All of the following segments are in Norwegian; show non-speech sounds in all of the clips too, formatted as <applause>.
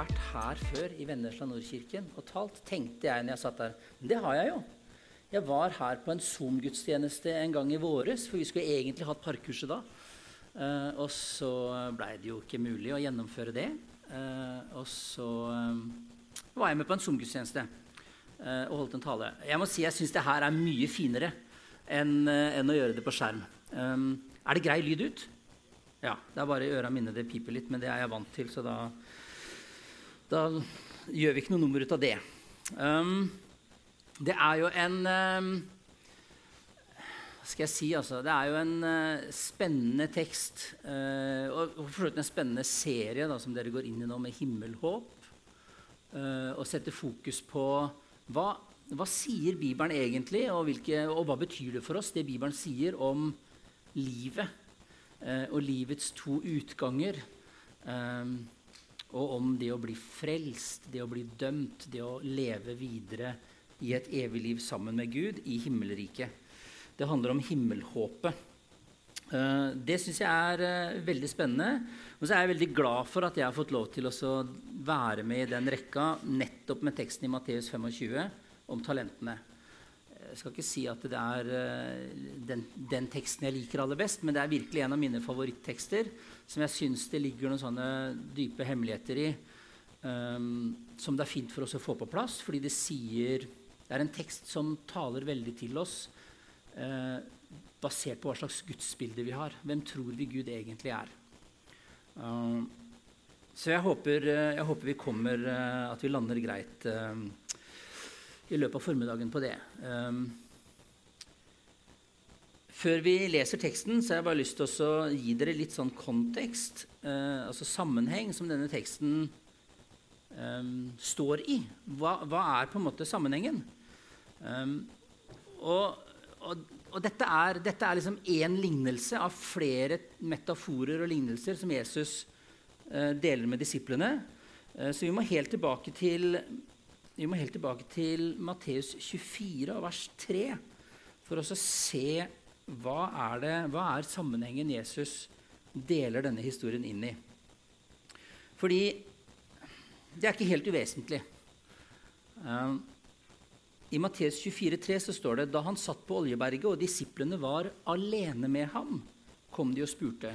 vært her før i Vennesla Nordkirken og talt, tenkte jeg når jeg satt der. Men det har jeg jo. Jeg var her på en Zoom-gudstjeneste en gang i våres, for vi skulle egentlig hatt parkurset da. Uh, og så blei det jo ikke mulig å gjennomføre det. Uh, og så um, var jeg med på en Zoom-gudstjeneste uh, og holdt en tale. Jeg må si jeg syns det her er mye finere enn, enn å gjøre det på skjerm. Um, er det grei lyd ut? Ja, Det er bare i øra mine det piper litt, men det er jeg vant til, så da, da gjør vi ikke noe nummer ut av det. Um, det er jo en um, skal jeg si, altså, Det er jo en uh, spennende tekst, uh, og for en spennende serie da, som dere går inn i nå, med himmelhåp. Uh, og setter fokus på hva, hva sier Bibelen egentlig, og, hvilke, og hva betyr det for oss, det Bibelen sier om livet eh, og livets to utganger. Eh, og om det å bli frelst, det å bli dømt, det å leve videre i et evig liv sammen med Gud i himmelriket. Det handler om himmelhåpet. Uh, det syns jeg er uh, veldig spennende. Og så er jeg veldig glad for at jeg har fått lov til å være med i den rekka nettopp med teksten i Matteus 25 om talentene. Jeg skal ikke si at det er eh, den, den, teksten jeg liker aller best, men det er virkelig en av mine favorittekster som jeg syns det ligger noen sånne dype hemmeligheter i, um, som det er fint for oss å få på plass, fordi det sier Det er en tekst som taler veldig til oss, uh, basert på hva slags gudsbilde vi har. Hvem tror vi Gud egentlig er? Um, så jeg håper, jeg håper, vi kommer At vi lander greit. Uh, i løpet av formiddagen på det. Um, før vi leser teksten, så har jeg bare lyst til å gi dere litt sånn kontekst, uh, altså sammenheng, som denne teksten um, står i. Hva, hva, er på en måte sammenhengen? Um, og, og, og, dette er, dette er liksom én lignelse av flere metaforer og lignelser som Jesus uh, deler med disiplene. Uh, så vi må helt tilbake til vi må helt tilbake til Matteus 24 vers 3 for å se hva er, det, hva er sammenhengen Jesus deler denne historien inn i. Fordi det er ikke helt uvesentlig. Uh, I Matteus 24,3 så står det da han satt på Oljeberget og disiplene var alene med ham, kom de og spurte.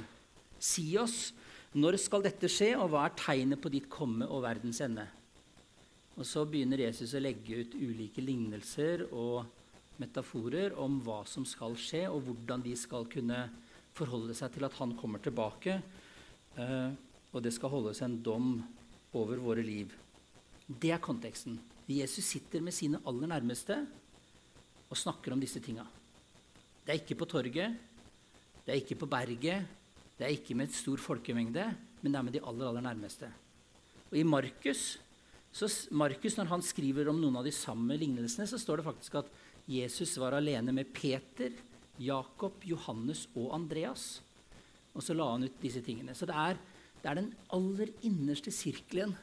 Si oss, når skal dette skje, og hva er tegnet på ditt komme og verdens ende? Og så begynner Jesus å legge ut ulike lignelser og metaforer om hva som skal skje, og hvordan de skal kunne forholde seg til at han kommer tilbake. Eh, og det skal holdes en dom over våre liv. Det er konteksten. Jesus sitter med sine aller nærmeste og snakker om disse tinga. Det er ikke på torget, det er ikke på berget, det er ikke med et stor folkemengde, men det er med de aller, aller nærmeste. Og I Markus så Markus, når han skriver om noen av de samme lignelsene, så står det faktisk at Jesus var alene med Peter, Jakob, Johannes og Andreas. Og så la han ut disse tingene. Så det er, det er den aller innerste sirkelen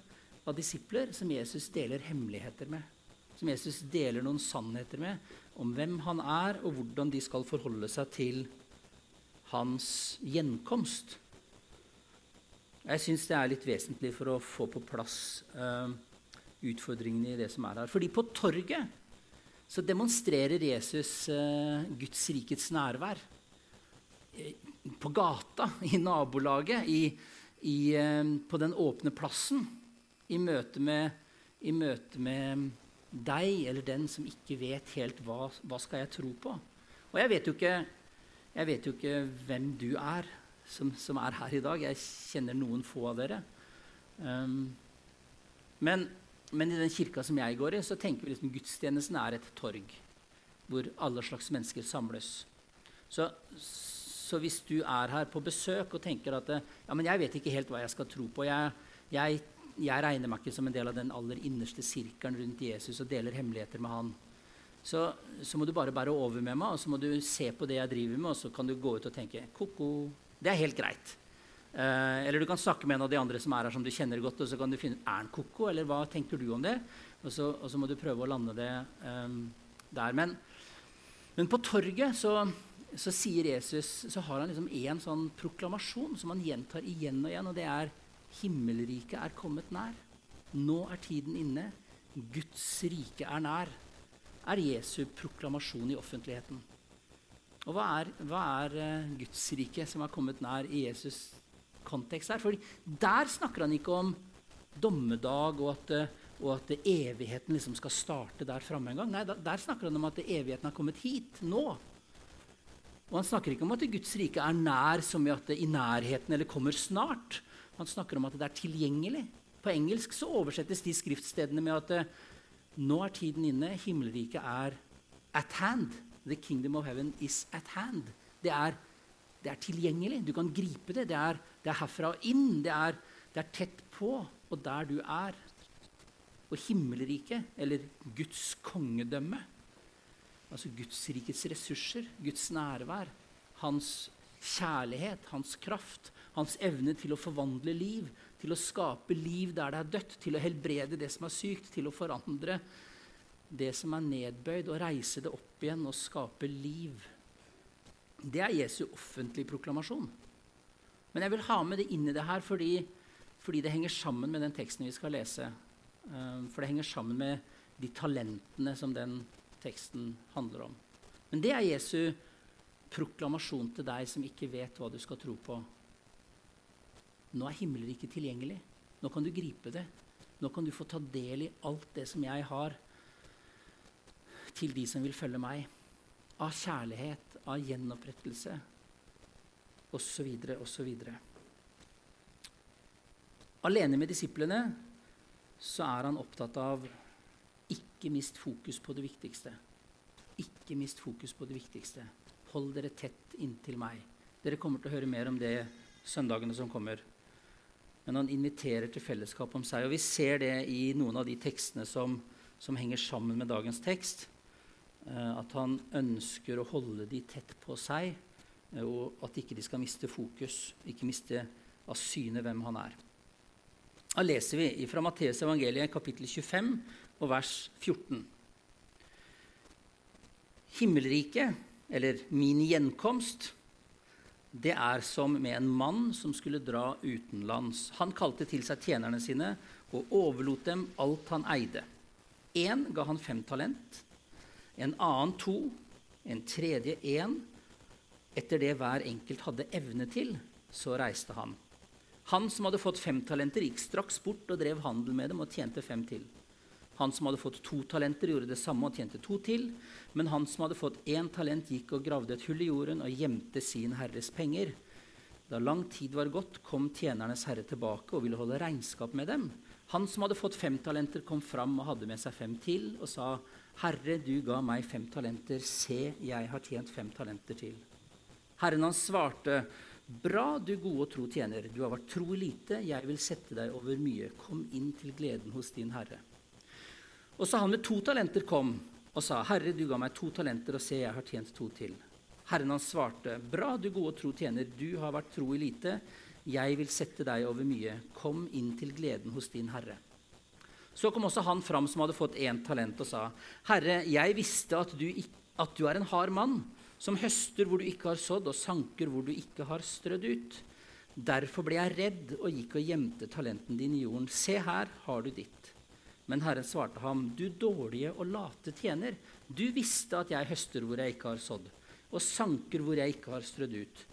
av disipler som Jesus deler hemmeligheter med. Som Jesus deler noen sannheter med om hvem han er, og hvordan de skal forholde seg til hans gjenkomst. Jeg syns det er litt vesentlig for å få på plass uh, utfordringene i det som er her. Fordi på torget så demonstrerer Jesus eh, Guds rikets nærvær. Eh, på gata, i nabolaget, i, i, eh, på den åpne plassen. I møte, med, I møte med deg eller den som ikke vet helt hva, hva skal jeg tro på. Og jeg vet jo ikke, vet jo ikke hvem du er som, som, er her i dag. Jeg kjenner noen få av dere. Um, men men i den kirka som jeg går i, så tenker vi liksom gudstjenesten er et torg hvor alle slags mennesker samles. Så, så, hvis du er her på besøk og tenker at ja, men jeg vet ikke helt hva jeg skal tro på jeg, jeg, jeg regner meg ikke som en del av den aller innerste sirkelen rundt Jesus og deler hemmeligheter med han. Så, så, må du bare bære over med meg, og så må du se på det jeg driver med, og så kan du gå ut og tenke ko-ko. Det er helt greit. Eh, eller du kan snakke med en av de andre som er her som du kjenner godt, og så kan du finne er han koko, eller hva tenker du om det? Og så, og så må du prøve å lande det eh, der. Men, men, på torget så, så, sier Jesus, så har han liksom én sånn proklamasjon som han gjentar igjen og igjen, og det er 'Himmelriket er kommet nær'. Nå er tiden inne. Guds rike er nær. Er Jesu proklamasjon i offentligheten. Og hva er, hva er uh, Guds rike som har kommet nær i Jesus' kontekst her? For der snakker han ikke om dommedag og at, og at evigheten liksom skal starte der framme en gang. Nei, der snakker han om at evigheten har kommet hit, nå. Og han snakker ikke om at Guds rike er nær som i at det i nærheten eller kommer snart. Han snakker om at det er tilgjengelig. På engelsk så oversettes de skriftstedene med at uh, nå er tiden inne, himmelriket er at hand. The kingdom of heaven is at hand. Det er, det er tilgjengelig. Du kan gripe det. Det er, det er herfra og inn. Det er, det er, tett på, og der du er. Og himmelriket, eller Guds kongedømme, altså Guds rikets ressurser, Guds nærvær, hans kjærlighet, hans kraft, hans evne til å forvandle liv, til å skape liv der det er dødt, til å helbrede det som er sykt, til å forandre det som er nedbøyd, og reise det opp igjen og skape liv. Det er Jesu offentlige proklamasjon. Men jeg vil ha med det inn i det her fordi, fordi det henger sammen med den teksten vi skal lese. Um, for det henger sammen med de talentene som den teksten handler om. Men det er Jesu proklamasjon til deg som ikke vet hva du skal tro på. Nå er himmelriket tilgjengelig. Nå kan du gripe det. Nå kan du få ta del i alt det som jeg har til de som vil følge meg. Av kjærlighet, av gjenopprettelse osv. osv. Alene med disiplene så er han opptatt av ikke mist fokus på det viktigste. Ikke mist fokus på det viktigste. Hold dere tett inntil meg. Dere kommer til å høre mer om det søndagene som kommer. Men han inviterer til fellesskap om seg. Og vi ser det i noen av de tekstene som, som henger sammen med dagens tekst. Eh, at han ønsker å holde de tett på seg, og at ikke de skal miste fokus, ikke miste av syne hvem han er. Da leser vi fra Matteus evangeliet kapittel 25 og vers 14. Himmelriket, eller min gjenkomst, det er som med en mann som skulle dra utenlands. Han kalte til seg tjenerne sine og overlot dem alt han eide. Én ga han fem talent, en annen to, en tredje én. Etter det hver enkelt hadde evne til, så reiste han. Han som hadde fått fem talenter, gikk straks bort og drev handel med dem og tjente fem til. Han som hadde fått to talenter, gjorde det samme og tjente to til. Men han som hadde fått én talent, gikk og gravde et hull i jorden og gjemte sin herres penger. Da lang tid var gått, kom tjenernes herre tilbake og ville holde regnskap med dem. Han som hadde fått fem talenter, kom fram og hadde med seg fem til og sa, 'Herre, du ga meg fem talenter. Se, jeg har tjent fem talenter til.' Herren hans svarte, 'Bra, du gode og tro tjener. Du har vært tro i lite. Jeg vil sette deg over mye. Kom inn til gleden hos din herre.' Og så han med to talenter kom og sa, 'Herre, du ga meg to talenter, og se, jeg har tjent to til.' Herren hans svarte, 'Bra, du gode og tro tjener. Du har vært tro i lite. Jeg vil sette deg over mye. Kom inn til gleden hos din herre.' Så kom også han fram som hadde fått én talent, og sa, 'Herre, jeg visste at du, at du er en hard mann, som høster hvor du ikke har sådd, og sanker hvor du ikke har strødd ut.' Derfor ble jeg redd og gikk og gjemte talenten din i jorden. Se, her har du ditt. Men Herren svarte ham, du dårlige og late tjener. Du visste at jeg høster hvor jeg ikke har sådd, og sanker hvor jeg ikke har strødd ut.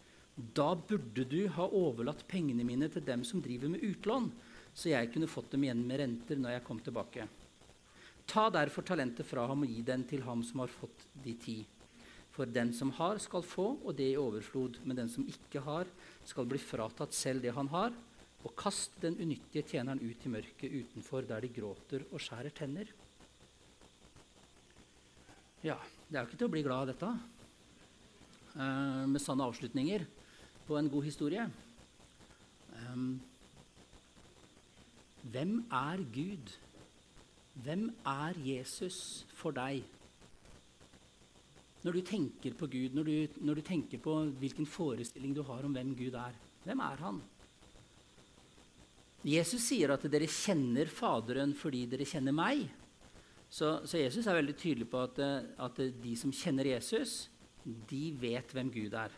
Da burde du ha overlatt pengene mine til dem som driver med utlån så jeg kunne fått dem igjen med renter når jeg kom tilbake. Ta derfor talentet fra ham og gi den til ham som har fått de ti. For den som har, skal få, og det i overflod. Men den som ikke har, skal bli fratatt selv det han har. Og kast den unyttige tjeneren ut i mørket utenfor, der de gråter og skjærer tenner. Ja, det er jo ikke til å bli glad av dette. Uh, med sanne avslutninger på en god historie. Um, hvem er Gud? Hvem er Jesus for deg? Når du tenker på Gud, når du, når du, tenker på hvilken forestilling du har om hvem Gud er, hvem er han? Jesus sier at dere kjenner Faderen fordi dere kjenner meg. Så, så Jesus er veldig tydelig på at, at, de som kjenner Jesus, de vet hvem Gud er.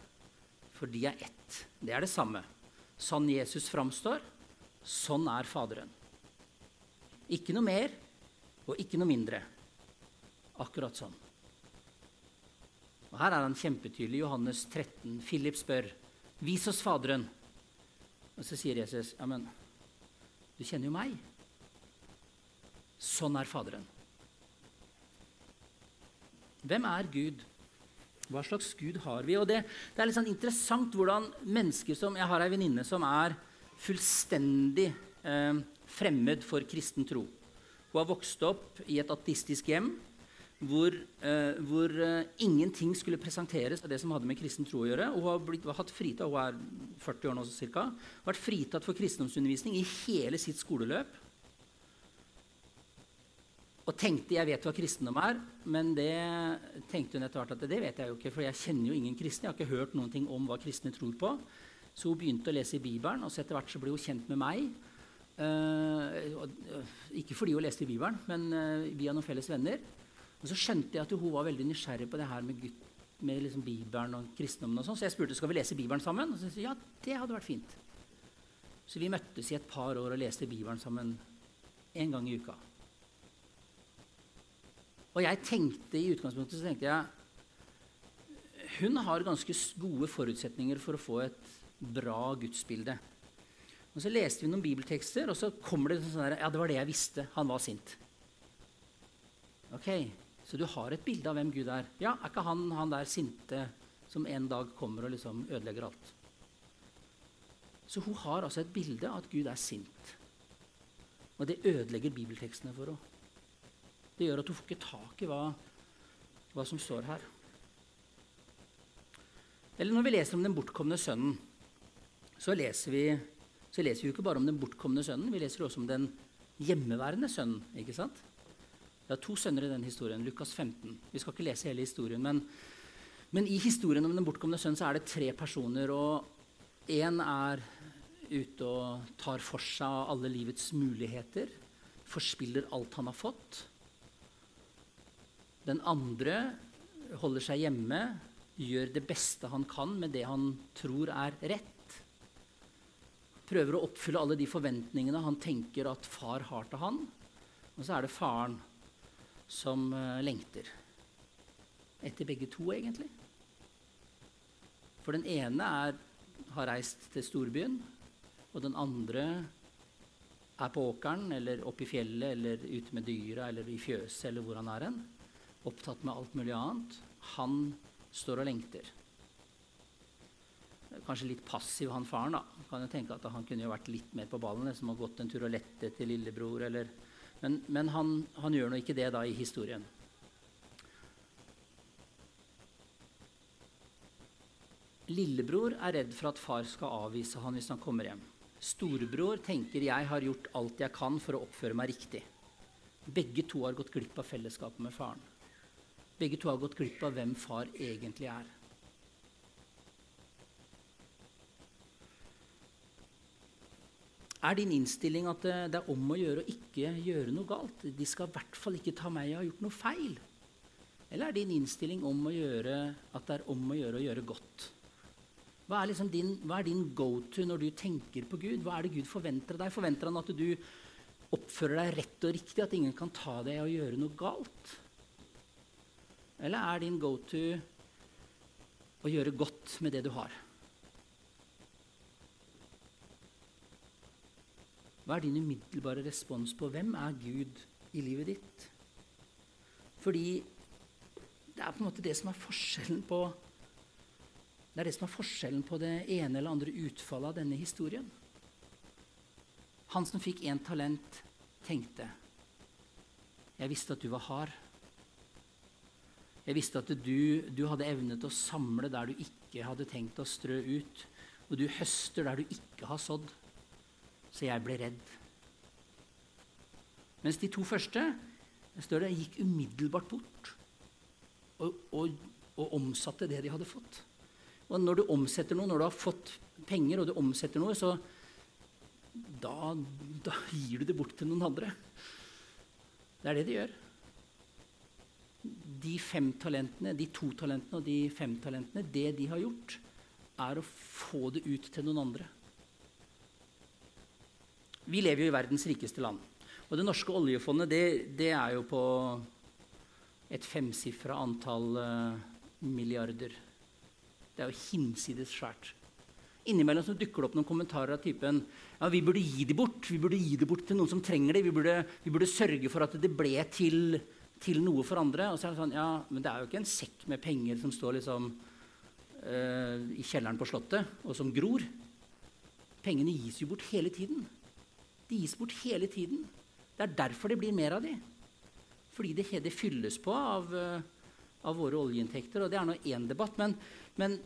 For de er ett. Det er det samme. Sånn Jesus framstår, Sånn er Faderen. Ikke noe mer og ikke noe mindre. Akkurat sånn. Og Her er han kjempetydelig. Johannes 13. Philip spør, 'Vis oss Faderen.' Og så sier Jesus, 'Ja, men du kjenner jo meg.' Sånn er Faderen. Hvem er Gud? Hva slags Gud har vi? Og det, det er litt sånn interessant hvordan mennesker som Jeg har ei venninne som er fullstendig eh, fremmed for kristen tro. Hun har vokst opp i et ateistisk hjem hvor, eh, hvor eh, ingenting skulle presenteres av det som hadde med kristen tro å gjøre. Hun har blitt, hatt fritatt, hun er 40 år nå, ca. vært fritatt for kristendomsundervisning i hele sitt skoleløp. Og tenkte jeg vet hva kristendom er, men det tenkte hun etter hvert at det vet jeg jo ikke, for jeg kjenner jo ingen kristne. Jeg har ikke hørt noen ting om hva kristne tror på. Så hun begynte å lese i Bibelen, og så etter hvert så ble hun kjent med meg. Uh, ikke fordi hun leste i Bibelen, men uh, via noen felles venner. Og så skjønte jeg at hun var veldig nysgjerrig på det her med, gutt, med liksom Bibelen og kristendommen. og sånn, Så jeg spurte skal vi lese Bibelen sammen. Og så sa ja, det hadde vært fint. Så vi møttes i et par år og leste Bibelen sammen en gang i uka. Og jeg tenkte i utgangspunktet så tenkte jeg hun har ganske gode forutsetninger for å få et bra gudsbilde. Og Så leste vi noen bibeltekster, og så kommer det sånn der, Ja, det var det jeg visste. Han var sint. Ok, Så du har et bilde av hvem Gud er. Ja, er ikke han han der sinte som en dag kommer og liksom ødelegger alt? Så hun har altså et bilde av at Gud er sint. Og det ødelegger bibeltekstene for henne. Det gjør at hun får ikke tak i hva, hva som står her. Eller når vi leser om den bortkomne sønnen, så leser vi, så leser vi jo ikke bare om den bortkomne sønnen, vi leser også om den hjemmeværende sønnen. ikke sant? Det er to sønner i den historien. Lukas 15. Vi skal ikke lese hele historien, men, men i historien om den bortkomne sønnen så er det tre personer. og Én er ute og tar for seg alle livets muligheter. Forspiller alt han har fått. Den andre holder seg hjemme, gjør det beste han kan med det han tror er rett. Prøver å oppfylle alle de forventningene han tenker at far har til han. Og så er det faren som uh, lengter. Etter begge to, egentlig. For den ene er, har reist til storbyen, og den andre er på åkeren eller oppe i fjellet eller ute med dyra eller i fjøset eller hvor han er hen opptatt med alt mulig annet. Han står og lengter. Kanskje litt passiv, han faren. da. Kan jo tenke at Han kunne jo vært litt mer på ballen, liksom, og gått en tur og lette til lillebror. Eller, men, men han, han, gjør nå ikke det da i historien. Lillebror er redd for at far skal avvise han hvis han kommer hjem. Storebror tenker jeg har gjort alt jeg kan for å oppføre meg riktig. Begge to har gått glipp av fellesskapet med faren. Begge to har gått glipp av hvem far egentlig er. Er din innstilling at det er om å gjøre å ikke gjøre noe galt? De skal i hvert fall ikke ta meg og ha gjort noe feil. Eller er din innstilling om å gjøre at det er om å gjøre å gjøre godt? Hva er, liksom din, hva er din go-to når du tenker på Gud? Hva er det Gud forventer av deg? Forventer han at du oppfører deg rett og riktig, at ingen kan ta deg og gjøre noe galt? Eller er din go-to å gjøre godt med det du har? Hva er din umiddelbare respons på hvem er Gud i livet ditt? Fordi det er på en måte det som er forskjellen på det er det som er forskjellen på det ene eller andre utfallet av denne historien. Han som fikk én talent, tenkte Jeg visste at du var hard. Jeg visste at du, du hadde evne til å samle der du ikke hadde tenkt å strø ut. Og du høster der du ikke har sådd. Så jeg ble redd. Mens de to første står det, gikk umiddelbart bort og, og, og omsatte det de hadde fått. Og når du omsetter noe, når du har fått penger og du omsetter noe, så da, da gir du det bort til noen andre. Det er det de gjør de fem talentene, de to talentene og de fem talentene, det de har gjort, er å få det ut til noen andre. Vi lever jo i verdens rikeste land. Og det norske oljefondet det, det er jo på et femsifra antall uh, milliarder. Det er jo hinsides svært. Innimellom så dukker det opp noen kommentarer av typen ja, vi burde gi det bort. Vi burde gi det bort til noen som trenger det. Vi burde, vi burde sørge for at det ble til, til, noe for andre. Og så er det sånn, ja, men det er jo ikke en sekk med penger som står liksom uh, i kjelleren på Slottet, og som gror. Pengene gis jo bort hele tiden. De gis bort hele tiden. Det er derfor det blir mer av de. Fordi det, det fylles på av, uh, av, våre oljeinntekter. Og det er nå én debatt. Men, men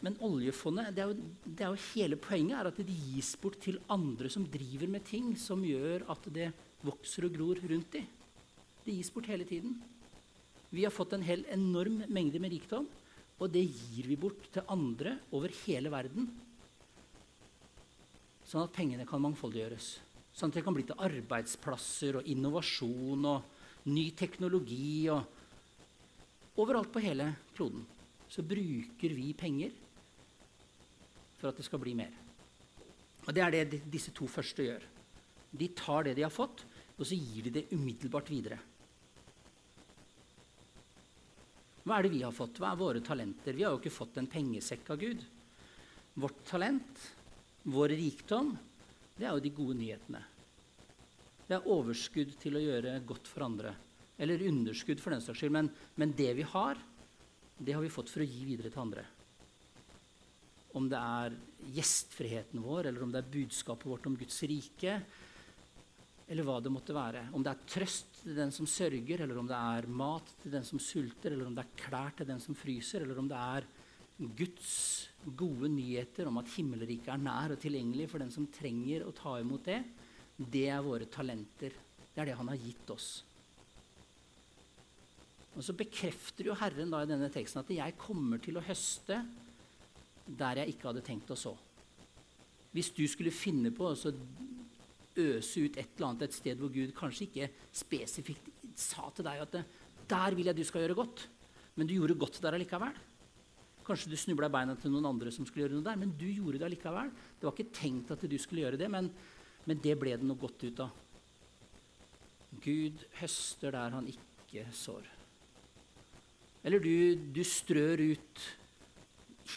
men oljefondet, det er, jo, det er, jo, hele poenget er at det gis bort til andre som driver med ting som gjør at det vokser og gror rundt dem. Det gis bort hele tiden. Vi har fått en hel enorm mengde med rikdom, og det gir vi bort til andre over hele verden. Sånn at pengene kan mangfoldiggjøres. Sånn at det kan bli til arbeidsplasser og innovasjon og ny teknologi. og Overalt på hele kloden så bruker vi penger for at det skal bli mer. Og Det er det disse to første gjør. De tar det de har fått, og så gir de det umiddelbart videre. Hva er det vi har fått? Hva er våre talenter? Vi har jo ikke fått en pengesekk av Gud. Vårt talent, vår rikdom, det er jo de gode nyhetene. Det er overskudd til å gjøre godt for andre. Eller underskudd, for den saks skyld. Men, men det vi har, det har vi fått for å gi videre til andre om det er gjestfriheten vår, eller om det er budskapet vårt om Guds rike, eller hva det måtte være. Om det er trøst til den som sørger, eller om det er mat til den som sulter, eller om det er klær til den som fryser, eller om det er Guds gode nyheter om at himmelriket er nær og tilgjengelig for den som trenger å ta imot det, det er våre talenter. Det er det han har gitt oss. Og Så bekrefter jo Herren da i denne teksten at jeg kommer til å høste der jeg ikke hadde tenkt å så. Hvis du skulle finne på å øse ut et eller annet et sted hvor Gud kanskje ikke spesifikt sa til deg at 'der vil jeg du skal gjøre godt', men du gjorde godt der allikevel. Kanskje du snubla i beina til noen andre som skulle gjøre noe der, men du gjorde det allikevel. Det var ikke tenkt at du skulle gjøre det, men, men det ble det noe godt ut av. Gud høster der han ikke sår. Eller du, du strør ut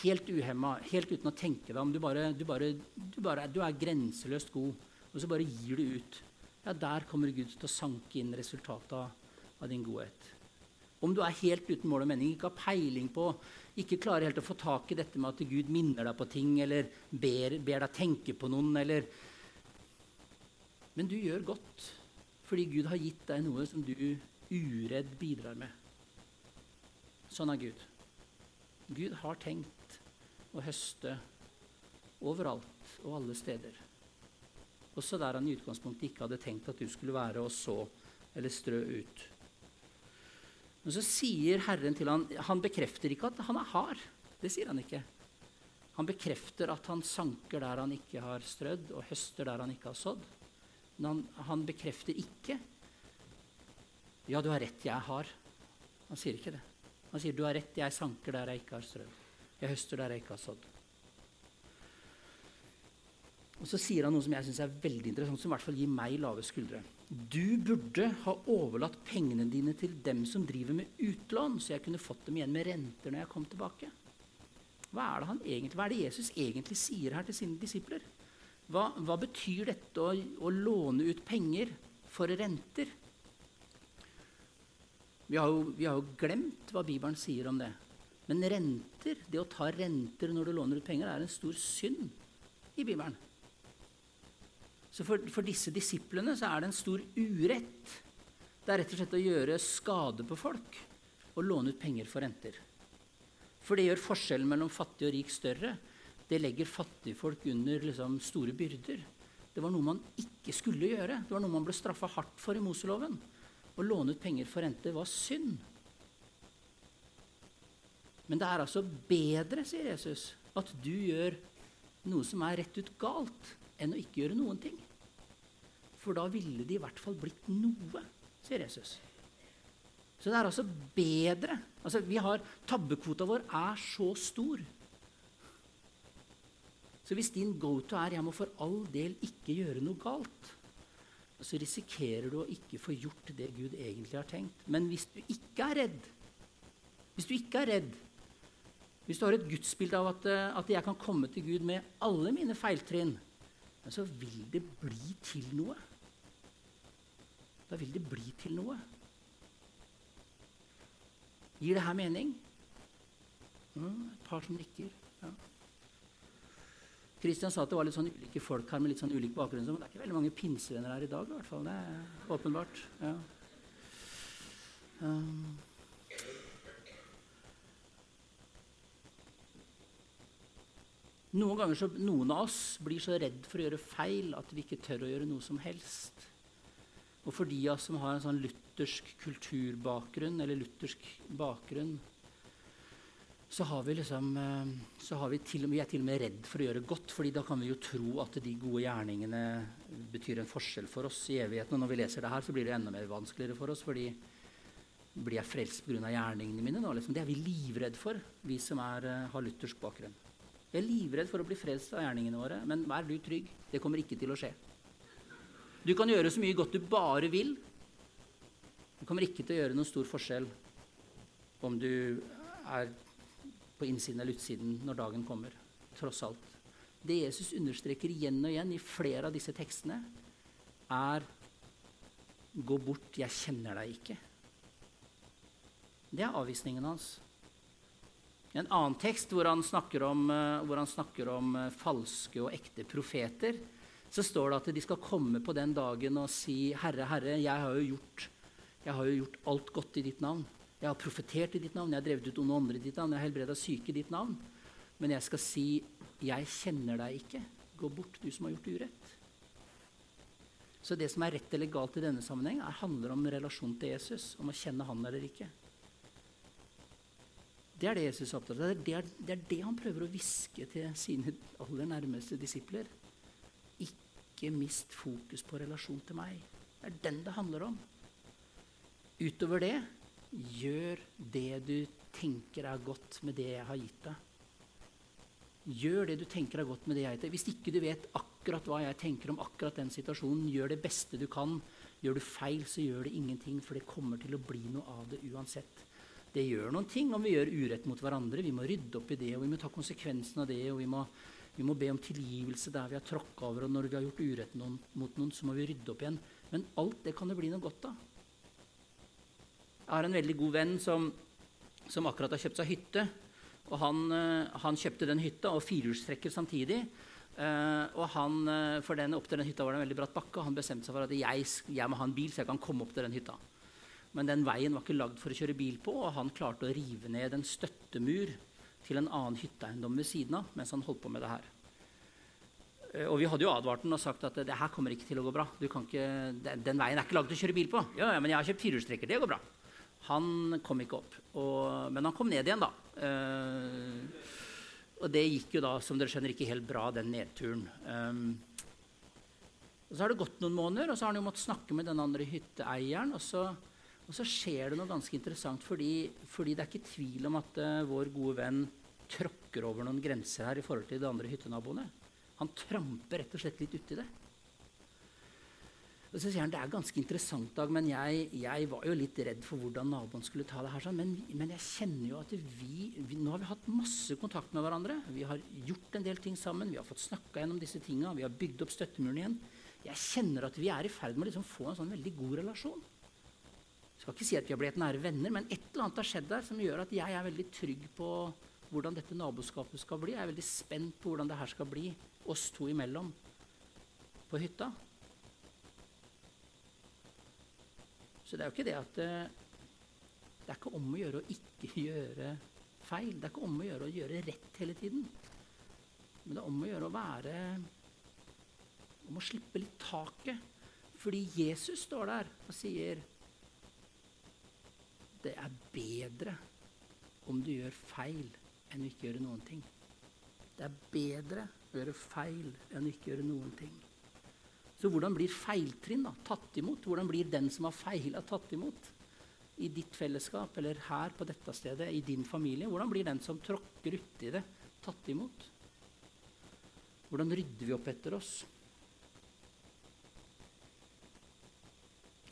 helt uhemma, helt uten å tenke deg om. Du, bare, du, bare, du, bare, du, er grenseløst god, og så bare gir du ut. Ja, Der kommer Gud til å sanke inn resultatet av, din godhet. Om du er helt uten mål og mening, ikke har peiling på, ikke klarer helt å få tak i dette med at Gud minner deg på ting eller ber, ber deg tenke på noen, eller Men du gjør godt fordi Gud har gitt deg noe som du uredd bidrar med. Sånn er Gud. Gud har tenkt å høste overalt og alle steder. Også der han i utgangspunktet ikke hadde tenkt at du skulle være og så eller strø ut. Men så sier Herren til ham, Han bekrefter ikke at han er hard. Det sier han ikke. Han bekrefter at han sanker der han ikke har strødd, og høster der han ikke har sådd. Men han, han bekrefter ikke Ja, du har rett, jeg er hard. Han sier ikke det. Han sier du har rett, jeg sanker der jeg ikke har strødd. Jeg høster der jeg ikke har sådd. Og Så sier han noe som jeg synes er veldig interessant, som i hvert fall gir meg lave skuldre. Du burde ha overlatt pengene dine til dem som driver med utlån, så jeg kunne fått dem igjen med renter når jeg kom tilbake. Hva er det, egentlig, hva er det Jesus egentlig sier her til sine disipler? Hva, hva betyr dette å, å, låne ut penger for renter? Vi har, jo, vi har jo glemt hva Bibelen sier om det. Men renter, det å ta renter når du låner ut penger, er en stor synd i Bibelen. Så for, for, disse disiplene så er det en stor urett. Det er rett og slett å gjøre skade på folk og låne ut penger for renter. For det gjør forskjellen mellom fattig og rik større. Det legger fattigfolk under liksom, store byrder. Det var noe man ikke skulle gjøre. Det var noe man ble straffa hardt for i Moseloven. Å låne ut penger for renter var synd. Men det er altså bedre, sier Jesus, at du gjør noe som er rett ut galt, enn å ikke gjøre noen ting. For da ville det i hvert fall blitt noe, sier Jesus. Så det er altså bedre altså vi har, Tabbekvota vår er så stor. Så hvis din go-to er 'jeg må for all del ikke gjøre noe galt', så risikerer du å ikke få gjort det Gud egentlig har tenkt. Men hvis du ikke er redd, hvis du ikke er redd, hvis du har et gudsbilde av at, eh, at jeg kan komme til Gud med alle mine feiltrinn, så vil det bli til noe. Da vil det bli til noe. Gir det her mening? Mm, et par som nikker. Kristian sa at det var litt sånn ulike folk her med litt sånn ulik bakgrunn. Men det er ikke veldig mange pinsevenner her i dag, i hvert fall. Det er åpenbart. Ja. Um. Noen ganger så, noen av oss blir så redd for å gjøre feil at vi ikke tør å gjøre noe som helst. Og for de av oss som har en sånn luthersk kulturbakgrunn, eller luthersk bakgrunn, så har vi liksom eh, så har vi, til, vi er til og med redd for å gjøre godt, fordi da kan vi jo tro at de gode gjerningene betyr en forskjell for oss i evigheten. Og når vi leser det her, så blir det enda mer vanskeligere for oss, fordi blir jeg frelst pga. gjerningene mine nå? Liksom. Det er vi livredd for, vi som er, eh, har luthersk bakgrunn. Vi er livredd for å bli frelst av gjerningene våre, men vær du trygg. Det kommer ikke til å skje. Du kan gjøre så mye godt du bare vil. Det kommer ikke til å gjøre noen stor forskjell om du er på innsiden eller utsiden når dagen kommer. Tross alt. Det Jesus understreker igjen og igjen i flere av disse tekstene, er Gå bort, jeg kjenner deg ikke. Det er avvisningen hans. En annen tekst hvor han snakker om, hvor han snakker om uh, falske og ekte profeter, så står det at de skal komme på den dagen og si, 'Herre, Herre, jeg har jo gjort, har jo gjort alt godt i ditt navn.' Jeg har profetert i ditt navn, jeg har drevet ut onde ånder i ditt navn, jeg har helbreda syke i ditt navn. Men jeg skal si, 'Jeg kjenner deg ikke. Gå bort, du som har gjort urett'. Så det som er rett eller galt i denne sammenheng, er, handler om relasjon til Jesus. Om å kjenne han eller ikke. Det er det Jesus er opptatt av. Det er, det er det han prøver å hviske til sine aller nærmeste disipler. Ikke mist fokus på relasjon til meg. Det er den det handler om. Utover det Gjør det du tenker er godt med det jeg har gitt deg. Gjør det du tenker er godt med det jeg deg. Hvis ikke du vet akkurat hva jeg tenker om akkurat den situasjonen, gjør det beste du kan. Gjør du feil, så gjør det ingenting, for det kommer til å bli noe av det uansett. Det gjør noen ting om vi gjør urett mot hverandre. Vi må rydde opp i det, og vi må ta konsekvensen av det. og vi må, vi må be om tilgivelse der vi har tråkka over, og når vi har gjort urett noen, mot noen, så må vi rydde opp igjen. Men alt det kan det bli noe godt av. Jeg har en veldig god venn som, som akkurat har kjøpt seg hytte. Og han, eh, han kjøpte den hytta og firehjulstrekker samtidig. Uh, og han, uh, for den, Opp til den hytta var det en veldig bratt bakke, og han bestemte seg for at jeg, jeg må ha en bil så jeg kan komme opp til den hytta. Men den veien var ikke lagd for å kjøre bil på, og han klarte å rive ned en støttemur til en annen hytteeiendom ved siden av mens han holdt på med det her. Uh, og vi hadde jo advart den og sagt at det her kommer ikke til å gå bra. Ikke, den, veien er ikke lagd til å kjøre bil på. Ja, ja, men jeg har kjøpt firehjulstrekker. Det går bra. Han kom ikke opp. Og, men han kom ned igjen, da. Uh, og det gikk jo da, som dere skjønner, ikke helt bra, den nedturen. Um, og Så har det gått noen måneder, og så har han jo måttet snakke med den andre hytteeieren. Og så, og så skjer det noe ganske interessant, fordi, fordi det er ikke tvil om at uh, vår gode venn tråkker over noen grenser her i forhold til de andre hyttenaboene. Han tramper rett og slett litt uti det. Og så sier han det er ganske interessant, Dag, men jeg, jeg, var jo litt redd for hvordan naboen skulle ta det her. Sånn. Men, men, jeg kjenner jo at vi, vi, Nå har vi hatt masse kontakt med hverandre. Vi har gjort en del ting sammen. Vi har fått snakka gjennom disse tinga. Vi har bygd opp støttemuren igjen. Jeg kjenner at vi er i ferd med å liksom få en sånn veldig god relasjon. Skal ikke si at vi har blitt nære venner, men et eller annet har skjedd der som gjør at jeg er veldig trygg på hvordan dette naboskapet skal bli. Jeg er veldig spent på hvordan det her skal bli oss to imellom på hytta. Så det er jo ikke det at eh, Det er ikke om å gjøre å ikke <laughs> gjøre feil. Det er ikke om å gjøre å gjøre rett hele tiden. Men det er om å gjøre å være Om å slippe litt taket. Fordi Jesus står der og sier det er bedre om du gjør feil enn å ikke gjøre noen ting. Det er bedre å gjøre feil enn å ikke gjøre noen ting. Så hvordan blir feiltrinn da, tatt imot? Hvordan blir den som har feila, tatt imot? I ditt fellesskap eller her på dette stedet, i din familie? Hvordan blir den som tråkker uti det, tatt imot? Hvordan rydder vi opp etter oss?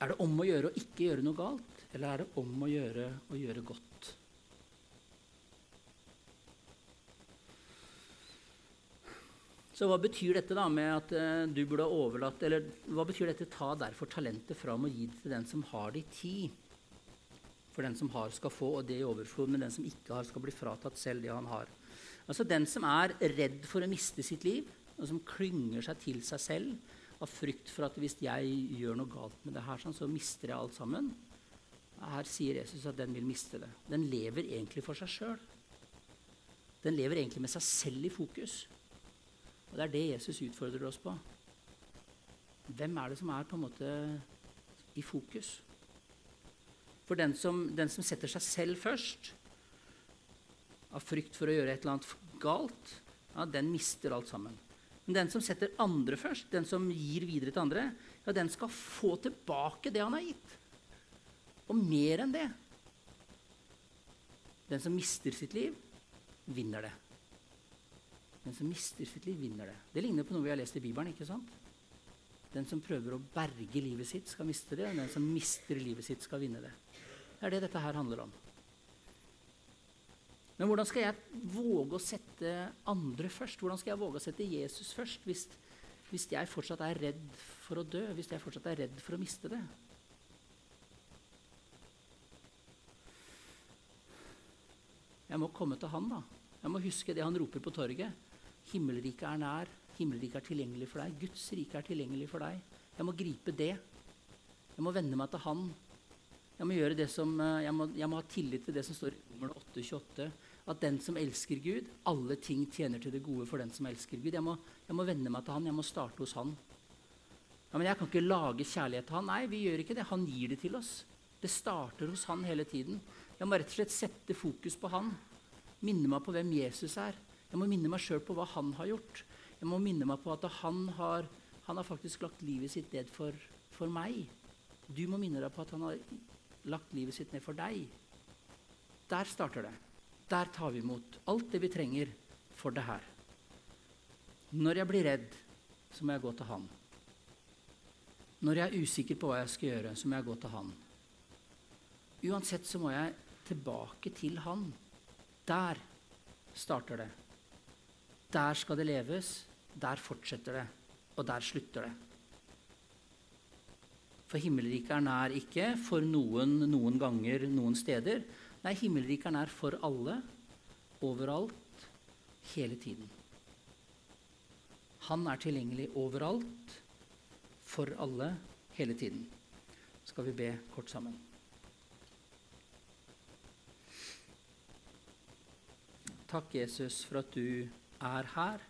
Er det om å gjøre å ikke gjøre noe galt, eller er det om å gjøre å gjøre godt? Så hva betyr dette da med at uh, du burde ha overlatt Eller hva betyr dette 'ta derfor talentet fram og gi det til den som har det i tid'? For den som har, skal få, og det i overflod. Men den som ikke har, skal bli fratatt selv det han har. Altså Den som er redd for å miste sitt liv, og som klynger seg til seg selv av frykt for at hvis jeg gjør noe galt med det her, sånn, så mister jeg alt sammen. Her sier Jesus at den vil miste det. Den lever egentlig for seg sjøl. Den lever egentlig med seg selv i fokus. Og Det er det Jesus utfordrer oss på. Hvem er det som er på en måte i fokus? For den som, den som setter seg selv først, av frykt for å gjøre et eller annet galt, ja, den mister alt sammen. Men den som setter andre først, den som gir videre til andre, ja, den skal få tilbake det han har gitt. Og mer enn det. Den som mister sitt liv, vinner det. Den som mister sitt liv, vinner det. Det ligner på noe vi har lest i Bibelen. ikke sant? Den som prøver å berge livet sitt, skal miste det. Og den som mister livet sitt, skal vinne det. Det er det dette her handler om. Men hvordan skal jeg våge å sette andre først? Hvordan skal jeg våge å sette Jesus først hvis, hvis jeg fortsatt er redd for å dø? Hvis jeg fortsatt er redd for å miste det? Jeg må komme til han, da. Jeg må huske det han roper på torget. Himmelriket er nær. Himmelriket er tilgjengelig for deg. Guds rike er tilgjengelig for deg. Jeg må gripe det. Jeg må venne meg til han. Jeg må, gjøre det som, eh, jeg må, jeg må ha tillit til det som står i Romerne 8,28. At den som elsker Gud, alle ting tjener til det gode for den som elsker Gud. Jeg må, jeg må venne meg til han. Jeg må starte hos han. Ja, men jeg kan ikke lage kjærlighet til han. Nei, vi gjør ikke det. Han gir det til oss. Det starter hos han hele tiden. Jeg må rett og slett sette fokus på han. Minne meg på hvem Jesus er. Jeg må minne meg sjøl på hva han har gjort. Jeg må minne meg på at han har, han har faktisk lagt livet sitt ned for, for meg. Du må minne deg på at han har lagt livet sitt ned for deg. Der starter det. Der tar vi imot alt det vi trenger for det her. Når jeg blir redd, så må jeg gå til Han. Når jeg er usikker på hva jeg skal gjøre, så må jeg gå til Han. Uansett så må jeg tilbake til Han. Der starter det. Der skal det leves. Der fortsetter det. Og der slutter det. For himmelriket er nær ikke for noen noen ganger noen steder. Nei, himmelriket er nær for alle, overalt, hele tiden. Han er tilgjengelig overalt, for alle, hele tiden. Skal vi be kort sammen. Takk, Jesus, for at du er her.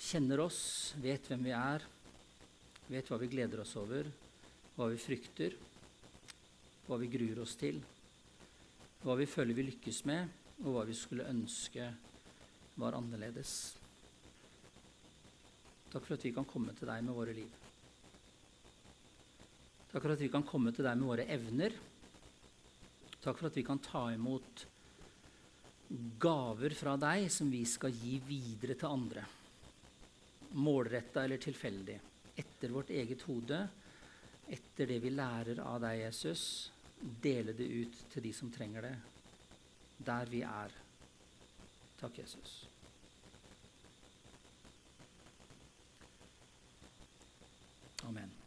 Kjenner oss, vet hvem vi er vet hva vi gleder oss over, hva vi frykter, hva vi gruer oss til, hva vi føler vi lykkes med, og hva vi skulle ønske var annerledes. Takk for at vi kan komme til deg med våre liv. Takk for at vi kan komme til deg med våre evner. Takk for at vi kan ta imot gaver fra deg som vi skal gi videre til andre. Målretta eller tilfeldig etter vårt eget hode, etter det vi lærer av deg, Jesus, dele det ut til de som trenger det, der vi er. Takk, Jesus. Amen.